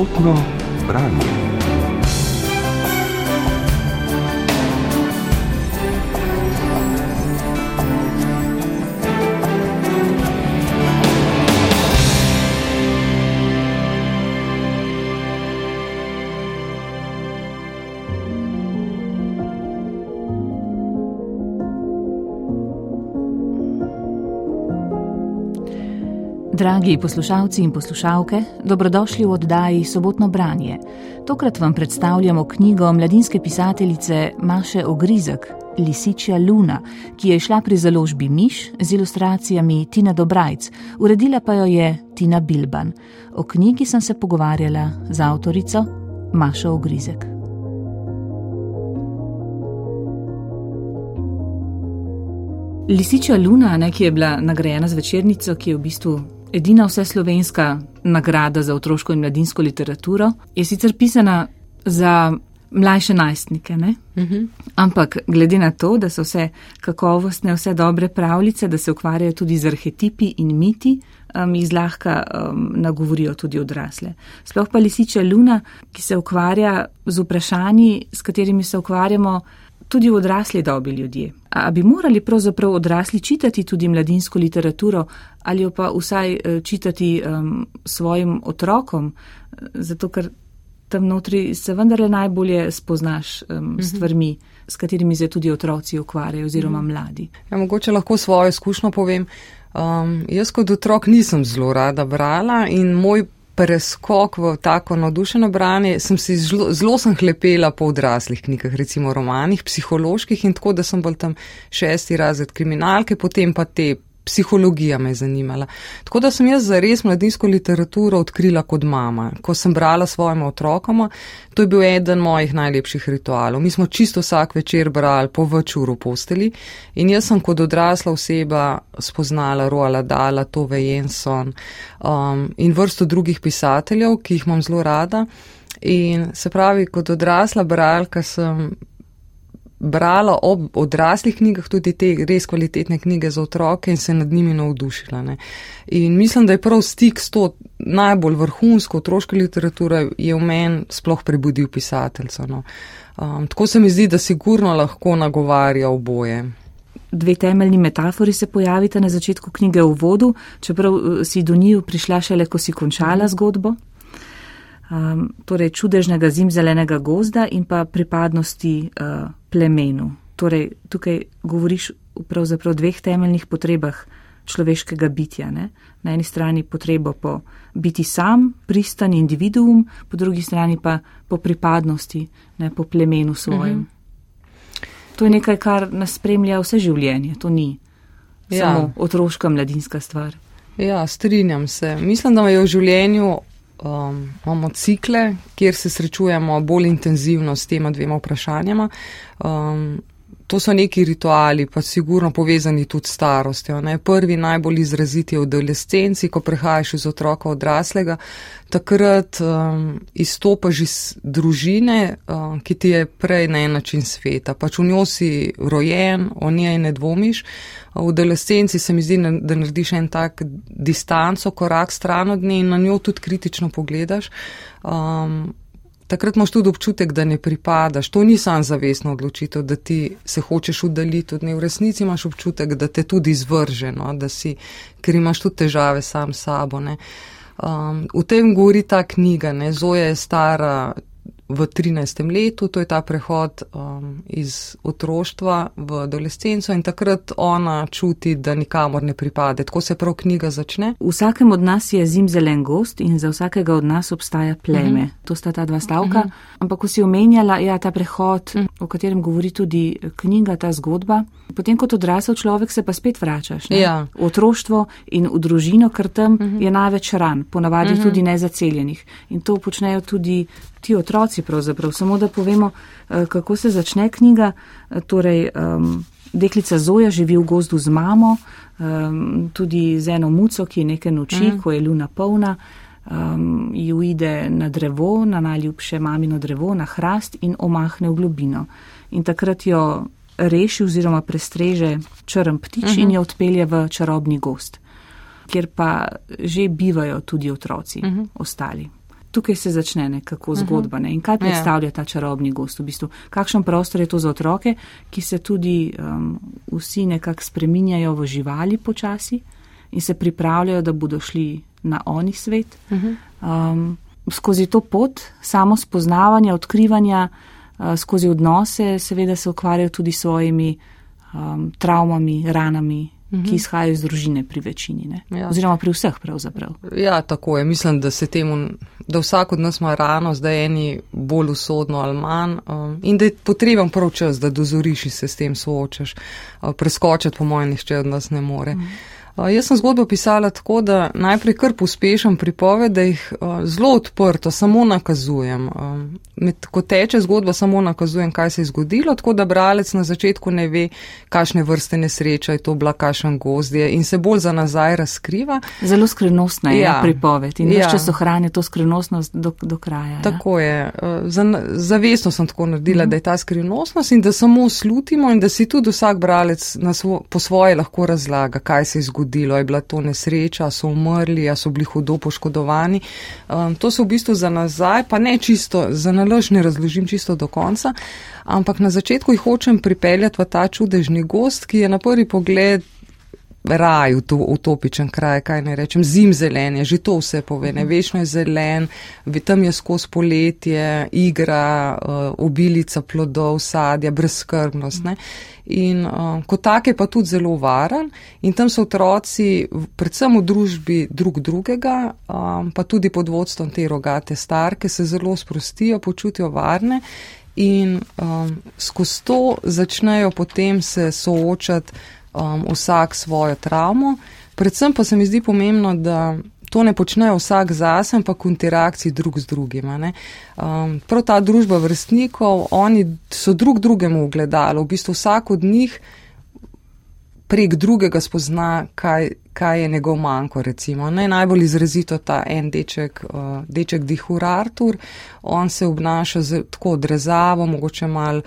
sobotno branje. Dragi poslušalci in poslušalke, dobrodošli v oddaji Sobotno branje. Tokrat vam predstavljamo knjigo mladinske pisateljice Maše Ogrizek, Lisičja Luna, ki je šla pri založbi Miš z ilustracijami Tina Dobrajc, uredila pa jo je Tina Bilban. O knjigi sem se pogovarjala z avtorico Mašo Ogrizek. Lisičja Luna, ne, ki je bila nagrajena z večernico, ki je v bistvu Edina vseslovenska nagrada za otroško in mladinsko literaturo je sicer pisana za mlajše najstnike, uh Mhm. -huh. ampak glede na to, da so vse kakovostne, vse dobre pravljice, da se ukvarjajo tudi z arhetipi in miti, um, jih zlahka um, nagovorijo tudi odrasle. Sploh pa lisiča Luna, ki se ukvarja z vprašanji, s katerimi se ukvarjamo tudi v odrasli dobi ljudje. A bi morali pravzaprav odrasli čitati tudi mladinsko literaturo ali jo pa vsaj eh, čitati um, svojim otrokom, zato ker tam notri se vendarle najbolje spoznaš um, s stvarmi, s katerimi se tudi otroci ukvarjajo oziroma mladi. Ja, mogoče lahko svojo izkušnjo povem. Um, jaz kot otrok nisem zelo rada brala in moj preskok v tako navdušeno branje, sem si zelo, zelo sem hlepela po odraslih knjigah, recimo romanih, psiholoških in tako, da sem bolj tam šesti razred kriminalke, potem pa te psihologija me je zanimala. Tako da sem jaz zares mladinsko literaturo odkrila kot mama. Ko sem brala svojima otrokoma, to je bil eden mojih najlepših ritualov. Mi smo čisto vsak večer brali po večuru posteli in jaz sem kot odrasla oseba spoznala Roala Dala, Tove Jenson um, in vrsto drugih pisateljev, ki jih imam zelo rada. In se pravi, kot odrasla bralka sem brala ob odraslih knjigah tudi te res kvalitetne knjige za otroke in se nad njimi navdušila. Ne. In mislim, da je prav stik s to najbolj vrhunsko otroško literaturo je v meni sploh prebudil pisateljca. No. Um, tako se mi zdi, da sigurno lahko nagovarja oboje. Dve temeljni metafori se pojavita na začetku knjige v vodu, čeprav eh, si do njiju prišla šele, ko si končala zgodbo. Um, torej, čudežnega zimzelenega gozda in pa pripadnosti uh, plemenu. Torej, tukaj govoriš pravzaprav o dveh temeljnih potrebah človeškega bitja. Ne? Na eni strani potrebo po biti sam, pristan individuum, po drugi strani pa po pripadnosti, ne, po plemenu svojem. Mm -hmm. To je nekaj, kar nas spremlja vse življenje, to ni ja. samo otroška mladinska stvar. Ja, strinjam se. Mislim, da je v življenju um, imamo cikle, kjer se srečujemo bolj intenzivno s tema dvema vprašanjama. Um, to so neki rituali, pa sigurno povezani tudi s starostjo. Ne? Prvi najbolj izraziti je v adolescenci, ko prehajaš iz otroka odraslega, takrat um, izstopaš iz družine, um, ki ti je prej na en način sveta. Pač v njo si rojen, o njej ne dvomiš. V adolescenci se mi zdi, da narediš en tak distanco, korak stran od nje in na njo tudi kritično pogledaš. Um, takrat imaš tudi občutek, da ne pripadaš. To ni sam zavestno odločitev, da ti se hočeš udaliti od nje. V resnici imaš občutek, da te tudi izvrženo, da si, ker imaš tudi težave sam s sabo. Um, v tem govori ta knjiga. Ne? Zoja je stara v 13. letu, to je ta prehod um, iz otroštva v adolescenco in takrat ona čuti, da nikamor ne pripade. Tako se prav knjiga začne. Vsakem od nas je zimzelen gost in za vsakega od nas obstaja pleme. Uh -huh. To sta ta dva stavka. Uh -huh. Ampak, ko si omenjala, ja, ta prehod, uh -huh. o katerem govori tudi knjiga, ta zgodba, potem kot odrasel človek se pa spet vračaš ja. v otroštvo in v družino, ker tam uh -huh. je največ ran, ponavadi uh -huh. tudi nezaceljenih. In to počnejo tudi ti otroci pravzaprav. Samo da povemo, kako se začne knjiga. Torej, um, deklica Zoja živi v gozdu z mamo, um, tudi z eno muco, ki je neke noči, mm. ko je luna polna, um, ju ide na drevo, na najljubše mamino drevo, na hrast in omahne v globino. In takrat jo reši oziroma prestreže črn ptič mm -hmm. in jo odpelje v čarobni gost, kjer pa že bivajo tudi otroci mm -hmm. ostali. Tukaj se začne nekako zgodba ne? in kaj predstavlja ta čarobni gost v bistvu. Kakšen prostor je to za otroke, ki se tudi um, vsi nekako spreminjajo v živali počasi in se pripravljajo, da bodo šli na oni svet. Um, skozi to pot, samo spoznavanja, odkrivanja, uh, skozi odnose, seveda se ukvarjajo tudi s svojimi um, travmami, ranami, -hmm. ki izhajajo iz družine pri večini, ja. oziroma pri vseh pravzaprav. Ja, tako je. Mislim, da se temu, da vsak od nas ima rano, zdaj eni bolj usodno ali manj um, in da je potreben prav čas, da dozoriš in se s tem soočaš. Uh, preskočiti, po mojem, nišče od nas ne more. Mm -hmm. Jaz sem zgodbo pisala tako, da najprej kar pospešam pripoved, da jih zelo odprto samo nakazujem. Med, ko teče zgodba, samo nakazujem, kaj se je zgodilo, tako da bralec na začetku ne ve, kakšne vrste nesreča je to bila, kakšen gozdje in se bolj za nazaj razkriva. Zelo skrivnostna je ja. pripoved in ja. če so hrani to skrivnostnost do, do kraja. Ja. Tako je. Zavestno sem tako naredila, mhm. da je ta skrivnostnost in da samo slutimo in da si tudi vsak bralec svo, po svoje lahko razlaga, kaj se je zgodilo zgodilo, je bila to nesreča, so umrli, a so bili hudo poškodovani. Um, to so v bistvu za nazaj, pa ne čisto, za nalož ne razložim čisto do konca, ampak na začetku jih hočem pripeljati v ta čudežni gost, ki je na prvi pogled raj, utopičen kraj, kaj ne rečem, zim zelen je, že to vse pove, ne, večno je zelen, tam je skozi poletje, igra, uh, obilica plodov, sadja, brezskrbnost. Ne. In uh, kot tak je pa tudi zelo varen in tam so otroci, predvsem v družbi drug drugega, um, pa tudi pod vodstvom te rogate starke, se zelo sprostijo, počutijo varne. In um, skozi to začnejo potem se soočati um, vsak svojo travmo. Predvsem pa se mi zdi pomembno, da to ne počnejo vsak zase, ampak v interakciji drug z drugima. Um, prav ta družba vrstnikov, oni so drug drugemu ugledali, v bistvu vsak od njih prek drugega spozna, kaj, kaj je njegov manjko. Recimo. Ne, najbolj izrazito ta en deček, uh, deček Dihur Artur, on se obnaša z, tako odrezavo, mogoče malo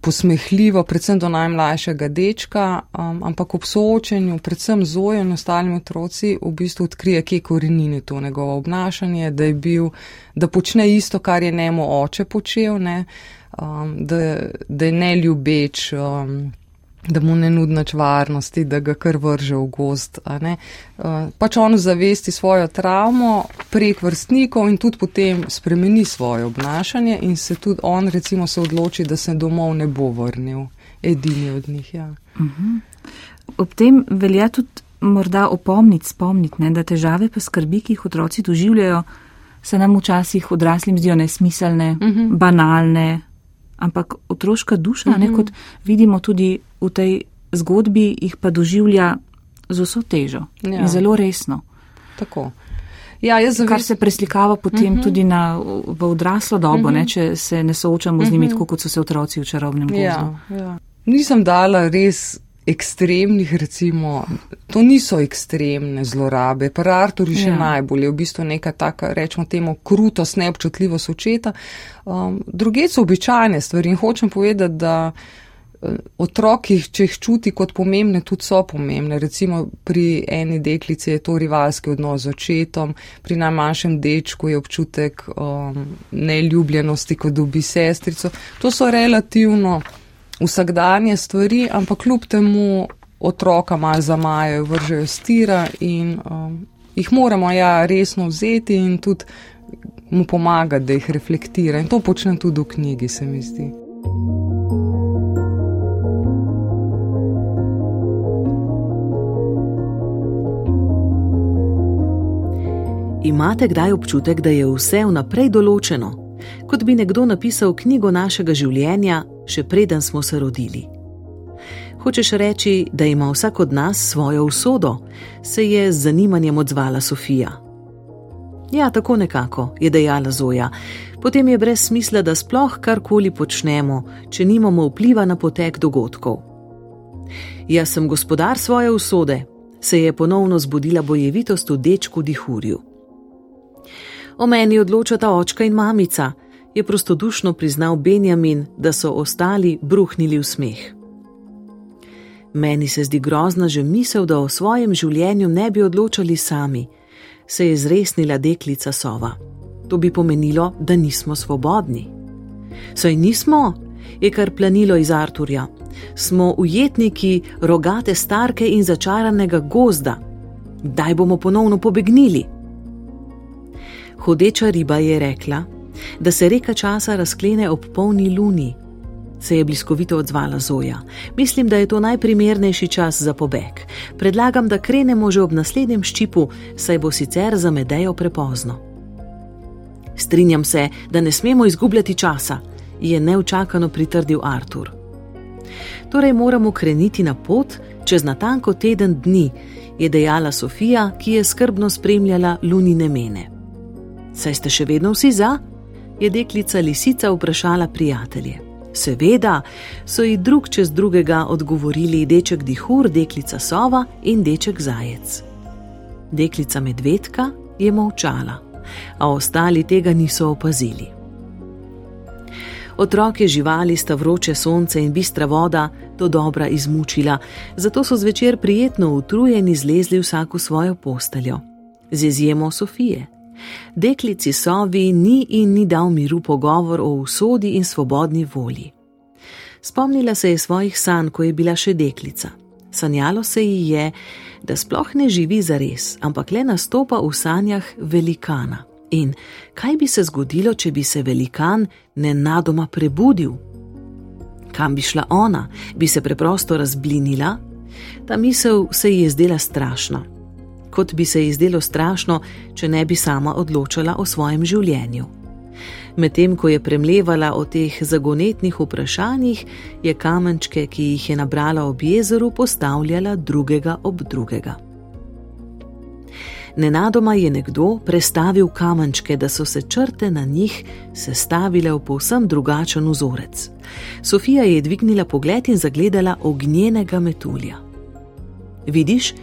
posmehljivo, predvsem do najmlajšega dečka, um, ampak ob soočenju, predvsem z ojo in ostalimi otroci, v bistvu odkrije, kje korenini to njegovo obnašanje, da je bil, da počne isto, kar je njemu oče počel, ne, um, da, da je neljubeč. Um, da mu ne nudi nič varnosti, da ga kar vrže v gost. Uh, pač on zavesti svojo travmo prek vrstnikov in tudi potem spremeni svoje obnašanje in se tudi on recimo se odloči, da se domov ne bo vrnil, edini od njih. Ja. Uh mhm. -huh. Ob tem velja tudi morda opomniti, spomniti, ne, da težave pa skrbi, ki jih otroci doživljajo, se nam včasih odraslim zdijo nesmiselne, uh mhm. -huh. banalne, ampak otroška duša, uh -huh. ne mhm. kot vidimo tudi v tej zgodbi, jih pa doživlja z vso težo ja. in zelo resno. Tako. Ja, zavest... Kar se preslikava potem uh mhm. -huh. tudi na, v odraslo dobo, uh -huh. ne, mhm. če se ne soočamo uh -huh. z njimi, tako kot so se otroci v čarobnem gozdu. Ja, ja. Nisem dala res ekstremnih, recimo, to niso ekstremne zlorabe, pa Artur še ja. najbolje, v bistvu neka taka, rečemo temu, krutost, neobčutljivost očeta. Um, druge so običajne stvari in hočem povedati, da otroki, če jih čuti kot pomembne, tudi so pomembne. Recimo pri eni deklici je to rivalski odnos z očetom, pri najmanjšem dečku je občutek um, neljubljenosti, ko dobi sestrico. To so relativno vsakdanje stvari, ampak kljub temu otroka malo zamajajo, vržejo stira in um, jih moramo ja resno vzeti in tudi mu pomagati, da jih reflektira. In to počnem tudi v knjigi, se mi zdi. Imate kdaj občutek, da je vse vnaprej določeno, kot bi nekdo napisal knjigo našega življenja, še preden smo se rodili? Hočeš reči, da ima vsak od nas svojo usodo, se je z zanimanjem odzvala Sofija. Ja, tako nekako, je dejala Zoja. Potem je brez smisla, da sploh karkoli počnemo, če nimamo vpliva na potek dogodkov. Jaz sem gospodar svoje usode, se je ponovno zbudila bojevitost v dečku Dihurju. O meni odločata očka in mamica, je prostodušno priznal Benjamin, da so ostali bruhnili v smeh. Meni se zdi grozna že misel, da o svojem življenju ne bi odločali sami, se je zresnila deklica sova. To bi pomenilo, da nismo svobodni. Saj nismo, je kar planilo iz Arturja. Smo ujetniki rogate starke in začaranega gozda. Kdaj bomo ponovno pobegnili? Hodeča riba je rekla, da se reka časa razklene ob polni luni. Se je bliskovito odzvala Zoja. Mislim, da je to najprimernejši čas za pobeg. Predlagam, da krenemo že ob naslednjem ščipu, saj bo sicer za medejo prepozno. Strinjam se, da ne smemo izgubljati časa, je neučakano pritrdil Artur. Torej moramo kreniti na pot čez natanko teden dni, je dejala Sofija, ki je skrbno spremljala lunine mene. Saj ste še vedno vsi za? je deklica lisica vprašala prijatelje. Seveda, so ji drug čez drugega odgovorili deček Dihur, deklica Sova in deček Zajec. Deklica Medvedka je molčala, a ostali tega niso opazili. Otroke živali sta vroče sonce in bistra voda to dobra izmučila, zato so zvečer prijetno utrujeni zlezli vsako svojo posteljo. Z izjemo Sofije. Deklici sovi ni in ni dal miru pogovor o usodi in svobodni volji. Spomnila se je svojih sanj, ko je bila še deklica. Sanjalo se ji je, da sploh ne živi za res, ampak le nastopa v sanjah velikana. In kaj bi se zgodilo, če bi se velikan nenadoma prebudil? Kam bi šla ona, bi se preprosto razblinila? Ta misel se ji je zdela strašna kot bi se ji zdelo strašno, če ne bi sama odločala o svojem življenju. Medtem ko je premlevala o teh zagonetnih vprašanjih, je kamenčke, ki jih je nabrala ob jezeru, postavljala drugega ob drugega. Nenadoma je nekdo prestavil kamenčke, da so se črte na njih sestavile v povsem drugačen vzorec. Sofija je dvignila pogled in zagledala ognjenega metulja. Vidiš,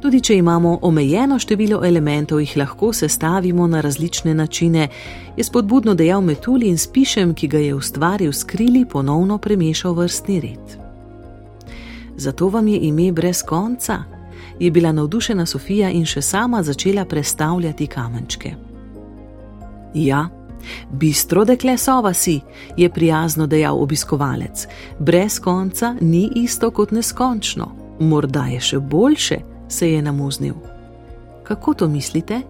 Tudi če imamo omejeno število elementov, jih lahko sestavimo na različne načine, je spodbudno dejal Metuli in s pišem, ki ga je ustvaril skrili, ponovno premešal vrstni red. Zato vam je ime brez konca, je bila navdušena Sofija in še sama začela prestavljati kamenčke. Ja, bistro dekle sova si, je prijazno dejal obiskovalec. Brez konca ni isto kot neskončno, morda je še boljše se je namuznil. Kako to mislite?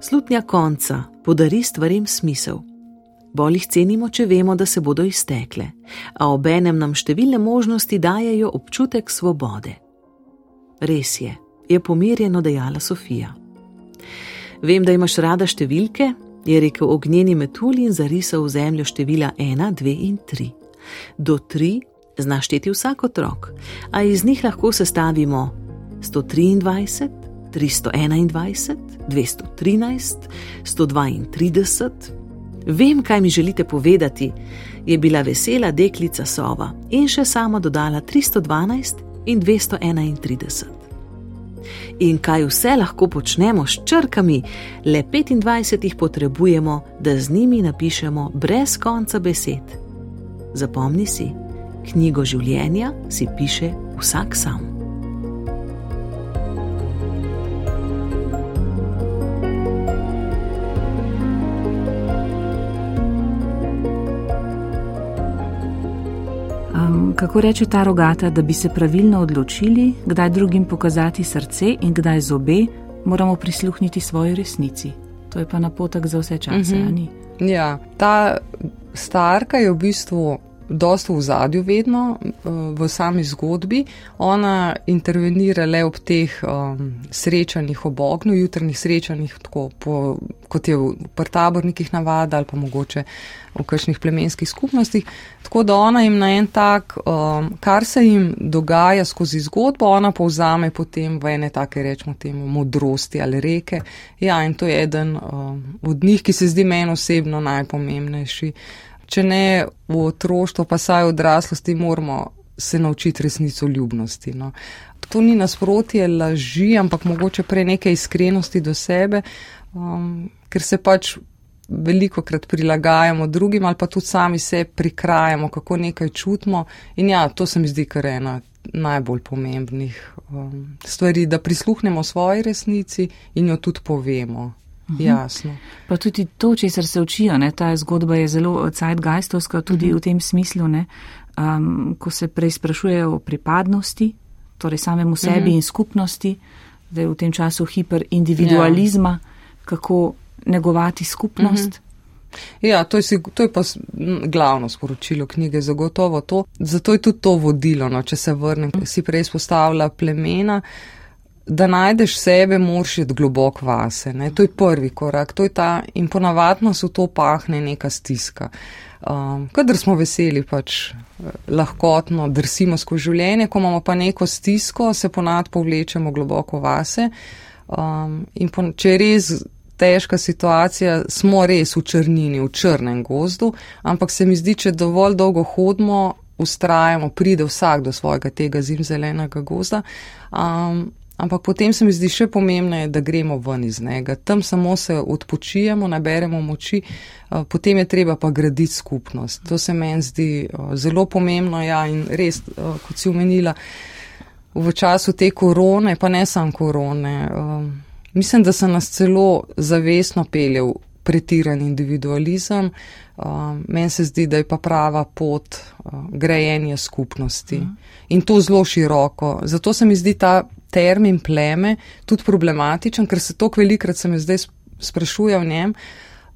Slutnja konca podari stvarem smisel. Bolj jih cenimo, če vemo, da se bodo iztekle, a obenem nam številne možnosti dajajo občutek svobode. Res je, je pomirjeno dejala Sofija. Vem, da imaš rada številke, je rekel ognjeni metulj in zarisal v zemljo števila 1, 2 in 3. Do 3 znaš šteti vsak otrok, a iz njih lahko sestavimo 123, 321, 213, 132. Vem, kaj mi želite povedati, je bila vesela deklica Sova in še sama dodala 312 in 231. In kaj vse lahko počnemo s črkami, le 25 jih potrebujemo, da z njimi napišemo brez konca besed. Zapomni si, knjigo življenja si piše vsak sam. Kako reče ta rogata, da bi se pravilno odločili, kdaj drugim pokazati srce in kdaj zobe, moramo prisluhniti svoji resnici. To je pa napotek za vse čase. Mm -hmm. Ja, ta starka je v bistvu dosto v zadju vedno eh, v sami zgodbi. Ona intervenira le ob teh um, srečanjih ob ognju, jutrnih srečanjih, tako po, kot je v prtabornikih navada ali pa mogoče v kakšnih plemenskih skupnostih. Tako da ona jim na en tak, um, kar se jim dogaja skozi zgodbo, ona povzame potem v ene take, rečemo temu, modrosti ali reke. Ja, in to je eden um, od njih, ki se zdi meni osebno najpomembnejši če ne v otroštvu, pa saj v odraslosti, moramo se naučiti resnico ljubnosti. No. To ni nasprotje laži, ampak mogoče prej neke iskrenosti do sebe, um, ker se pač veliko krat prilagajamo drugim ali pa tudi sami se prikrajamo, kako nekaj čutimo. In ja, to se mi zdi kar ena najbolj pomembnih um, stvari, da prisluhnemo svoji resnici in jo tudi povemo. Mhm. Jasno. Pa tudi to, če se učijo, ne, ta zgodba je zelo zeitgeistovska tudi mhm. v tem smislu, ne, um, ko se prej sprašujejo o pripadnosti, torej samemu sebi mhm. in skupnosti, da je v tem času hiperindividualizma, ja. kako negovati skupnost. Mhm. Ja, to je, to je pa glavno sporočilo knjige, zagotovo to. Zato je tudi to vodilo, no, če se vrnem, ki si prej spostavlja plemena. Da najdeš sebe, moraš iti globoko vase. Ne? To je prvi korak. To je ta, in ponavadno se v to pahne neka stiska. Um, kadar smo veseli, pač eh, lahkotno drsimo skozi življenje, ko imamo pa neko stisko, se ponad povlečemo globoko vase. Um, in po, če je res težka situacija, smo res v črnini, v črnem gozdu, ampak se mi zdi, če dovolj dolgo hodimo, ustrajamo, pride vsak do svojega tega zimzelenega gozda. Um, ampak potem se mi zdi še pomembneje, da gremo ven iz njega. Tam samo se odpočijemo, naberemo moči, uh, potem je treba pa graditi skupnost. To se meni zdi uh, zelo pomembno, ja, in res, uh, kot si umenila, v času te korone, pa ne samo korone. Mislim, da se nas celo zavestno pelje v pretiran individualizem. Uh, Meni se zdi, da je pa prava pot uh, grejenje skupnosti uh. in to zelo široko. Zato se mi zdi ta termin pleme tudi problematičen, ker se toliko velikrat se mi zdaj sprašuje o njem.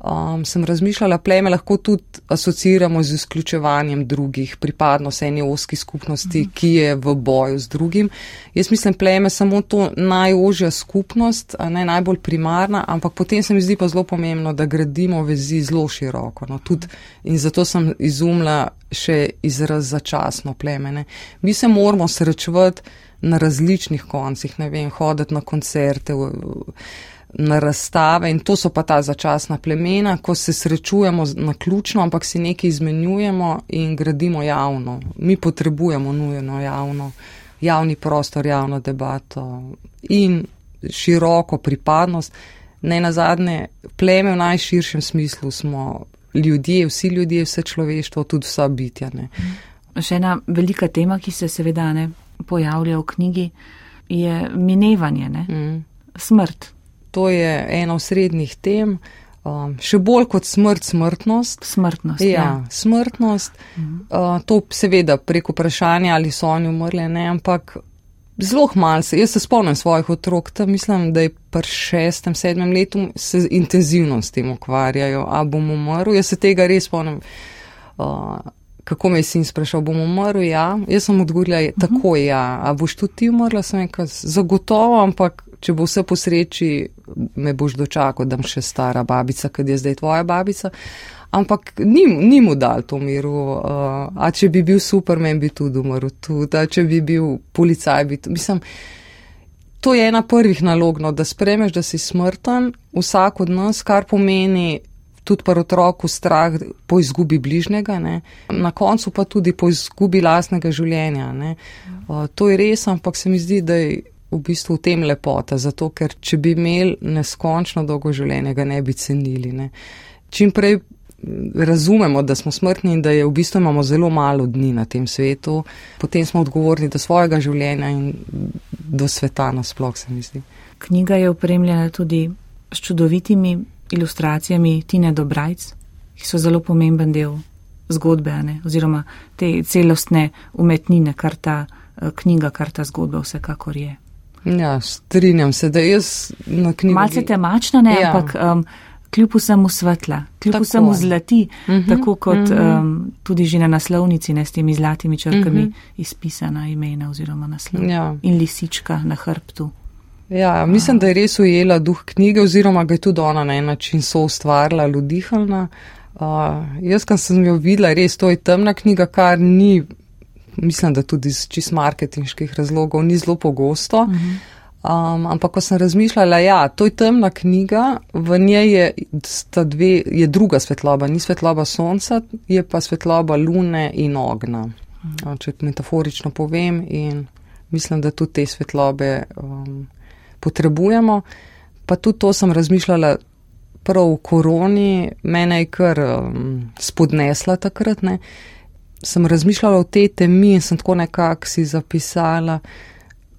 Um, sem razmišljala, pleme lahko tudi asociramo z izključevanjem drugih, pripadnost eni oski skupnosti, ki je v boju z drugim. Jaz mislim, pleme samo to najožja skupnost, ne najbolj primarna, ampak potem se mi zdi pa zelo pomembno, da gradimo vezi zelo široko. No, tudi, in zato sem izumila še izraz začasno plemene. Mi se moramo srečevati na različnih koncih, ne vem, hoditi na koncerte. V, v, na razstave in to so pa ta začasna plemena, ko se srečujemo na ključno, ampak si nekaj izmenjujemo in gradimo javno. Mi potrebujemo nujno javno, javni prostor, javno debato in široko pripadnost. Ne na zadnje, pleme v najširšem smislu smo ljudje, vsi ljudje, vse človeštvo, tudi vsa bitja. Ne. Še ena velika tema, ki se seveda ne pojavlja v knjigi, je minevanje, mm. smrt. To je ena od srednjih tem. Um, še bolj kot smrt, smrtnost. Smrtnost. Ja, ja. smrtnost. Mhm. Uh, to seveda preko vprašanja, ali so oni umrli, ne, ampak zelo malo se. Jaz se spomnim svojih otrok, tam mislim, da je pri šestem, sedmem letu se intenzivno s tem ukvarjajo, a bom umrl. Jaz se tega res spomnim. Uh, kako me je sin sprašal, bom umrl? Ja, jaz sem odgovorila, tako je, ja. A boš tudi ti umrla? Sem rekla, zagotovo, ampak če bo vse po sreči, me boš dočakal, da bom še stara babica, kad je zdaj tvoja babica. Ampak ni, ni mu dal to miru. Uh, a če bi bil supermen, bi tudi umrl tudi. A če bi bil policaj, bi tudi. Mislim, to je ena prvih nalog, no, da spremeš, da si smrten, vsak od nas, kar pomeni tudi par otroku strah po izgubi bližnjega, ne. na koncu pa tudi po izgubi lastnega življenja. Uh, to je res, ampak se mi zdi, da je v bistvu v tem lepota, zato ker če bi imeli neskončno dolgo življenje, ga ne bi cenili. Ne. Čim prej razumemo, da smo smrtni in da je v bistvu imamo zelo malo dni na tem svetu, potem smo odgovorni do svojega življenja in do sveta nasploh, se mi zdi. Knjiga je opremljena tudi s čudovitimi ilustracijami Tine Dobrajc, ki so zelo pomemben del zgodbe, ne? oziroma te celostne umetnine, kar ta eh, knjiga, kar ta zgodba vsekakor je. Ja, strinjam se, da jaz na knjigi. Malce temačna, ne, ja. ampak um, kljub vsemu svetla, kljub tako. vsemu zlati, uh mhm, -huh, tako kot uh mhm. -huh. um, tudi že na naslovnici, ne s temi zlatimi črkami uh mhm. -huh. izpisana imena oziroma naslov. Ja. In lisička na hrbtu. Ja, mislim, da je res ujela duh knjige oziroma ga je tudi ona na en način so ustvarila, ludihalna. Uh, jaz, ko sem jo videla, res to je temna knjiga, kar ni mislim, da tudi iz čist marketinških razlogov ni zelo pogosto. Um, ampak, ko sem razmišljala, ja, to je temna knjiga, v njej je, dve, je druga svetloba, ni svetloba sonca, je pa svetloba lune in ogna. Um, če metaforično povem, in mislim, da tudi te svetlobe um, potrebujemo. Pa tudi to sem razmišljala prav v koroni, mene je kar um, spodnesla takrat. Ne sem razmišljala o tej temi in sem tako nekako si zapisala,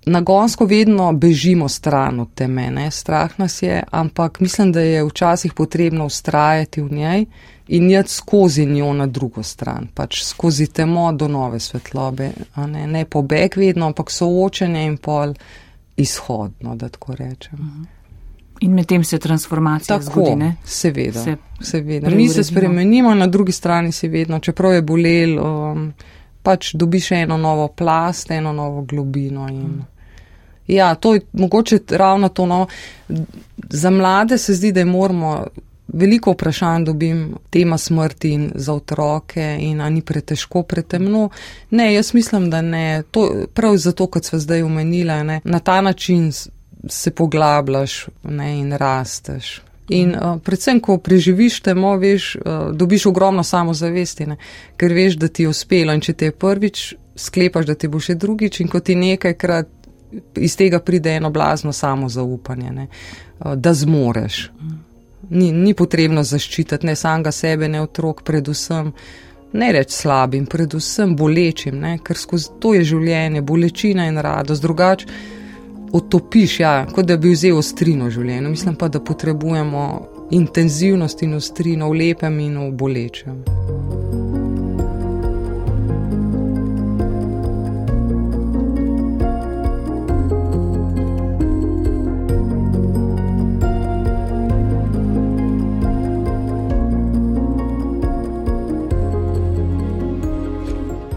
nagonsko vedno bežimo stran od teme, ne? strah nas je, ampak mislim, da je včasih potrebno ustrajati v njej in jeti skozi njo na drugo stran, pač skozi temo do nove svetlobe, ne? ne pobeg vedno, ampak soočenje in pol izhodno, da tako rečem. Mhm. In medtem se transformacija Tako, zgodi, ne? seveda. Se seveda. Mi se spremenimo, na drugi strani si vedno, čeprav je bolel, um, pač dobiš eno novo plast, eno novo globino. In, ja, to je mogoče ravno to novo. Za mlade se zdi, da moramo. Veliko vprašanj dobim, tema smrti in za otroke, in ali ni pretežko, pretemno. Ne, jaz mislim, da ne. To, prav zato, kot smo zdaj omenila, ne, na ta način se poglabljaš ne, in rasteš. In uh, predvsem, ko preživiš temo, veš, uh, dobiš ogromno samozavesti, ne, ker veš, da ti je uspelo. In če te je prvič, sklepaš, da ti bo še drugič, in ko ti nekajkrat iz tega pride eno blazno samozaupanje, ne, uh, da zmoreš. Ni, ni potrebno zaščititi ne samega sebe, ne otrok, predvsem ne reči slabim, predvsem bolečim, ne, ker skozi to je življenje, bolečina in radost, drugače otopiš, ja, kot da bi vzel ostrino v življenju. Mislim pa, da potrebujemo intenzivnost in ostrino v lepem in v bolečem.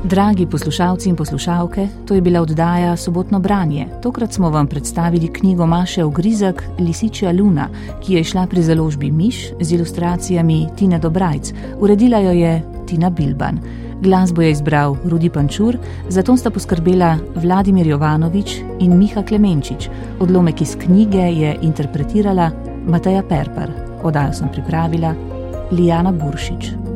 Dragi poslušalci in poslušalke, to je bila oddaja Sobotno branje. Tokrat smo vam predstavili knjigo Maše Ogrizek Lisičja Luna, ki je išla pri založbi Miš z ilustracijami Tina Dobrajc. Uredila jo je Tina Bilban. Glasbo je izbral Rudi Pančur, zato sta poskrbela Vladimir Jovanovič in Miha Klemenčič. Odlomek iz knjige je interpretirala Mateja Perpar. Oddajo sem pripravila Lijana Buršič.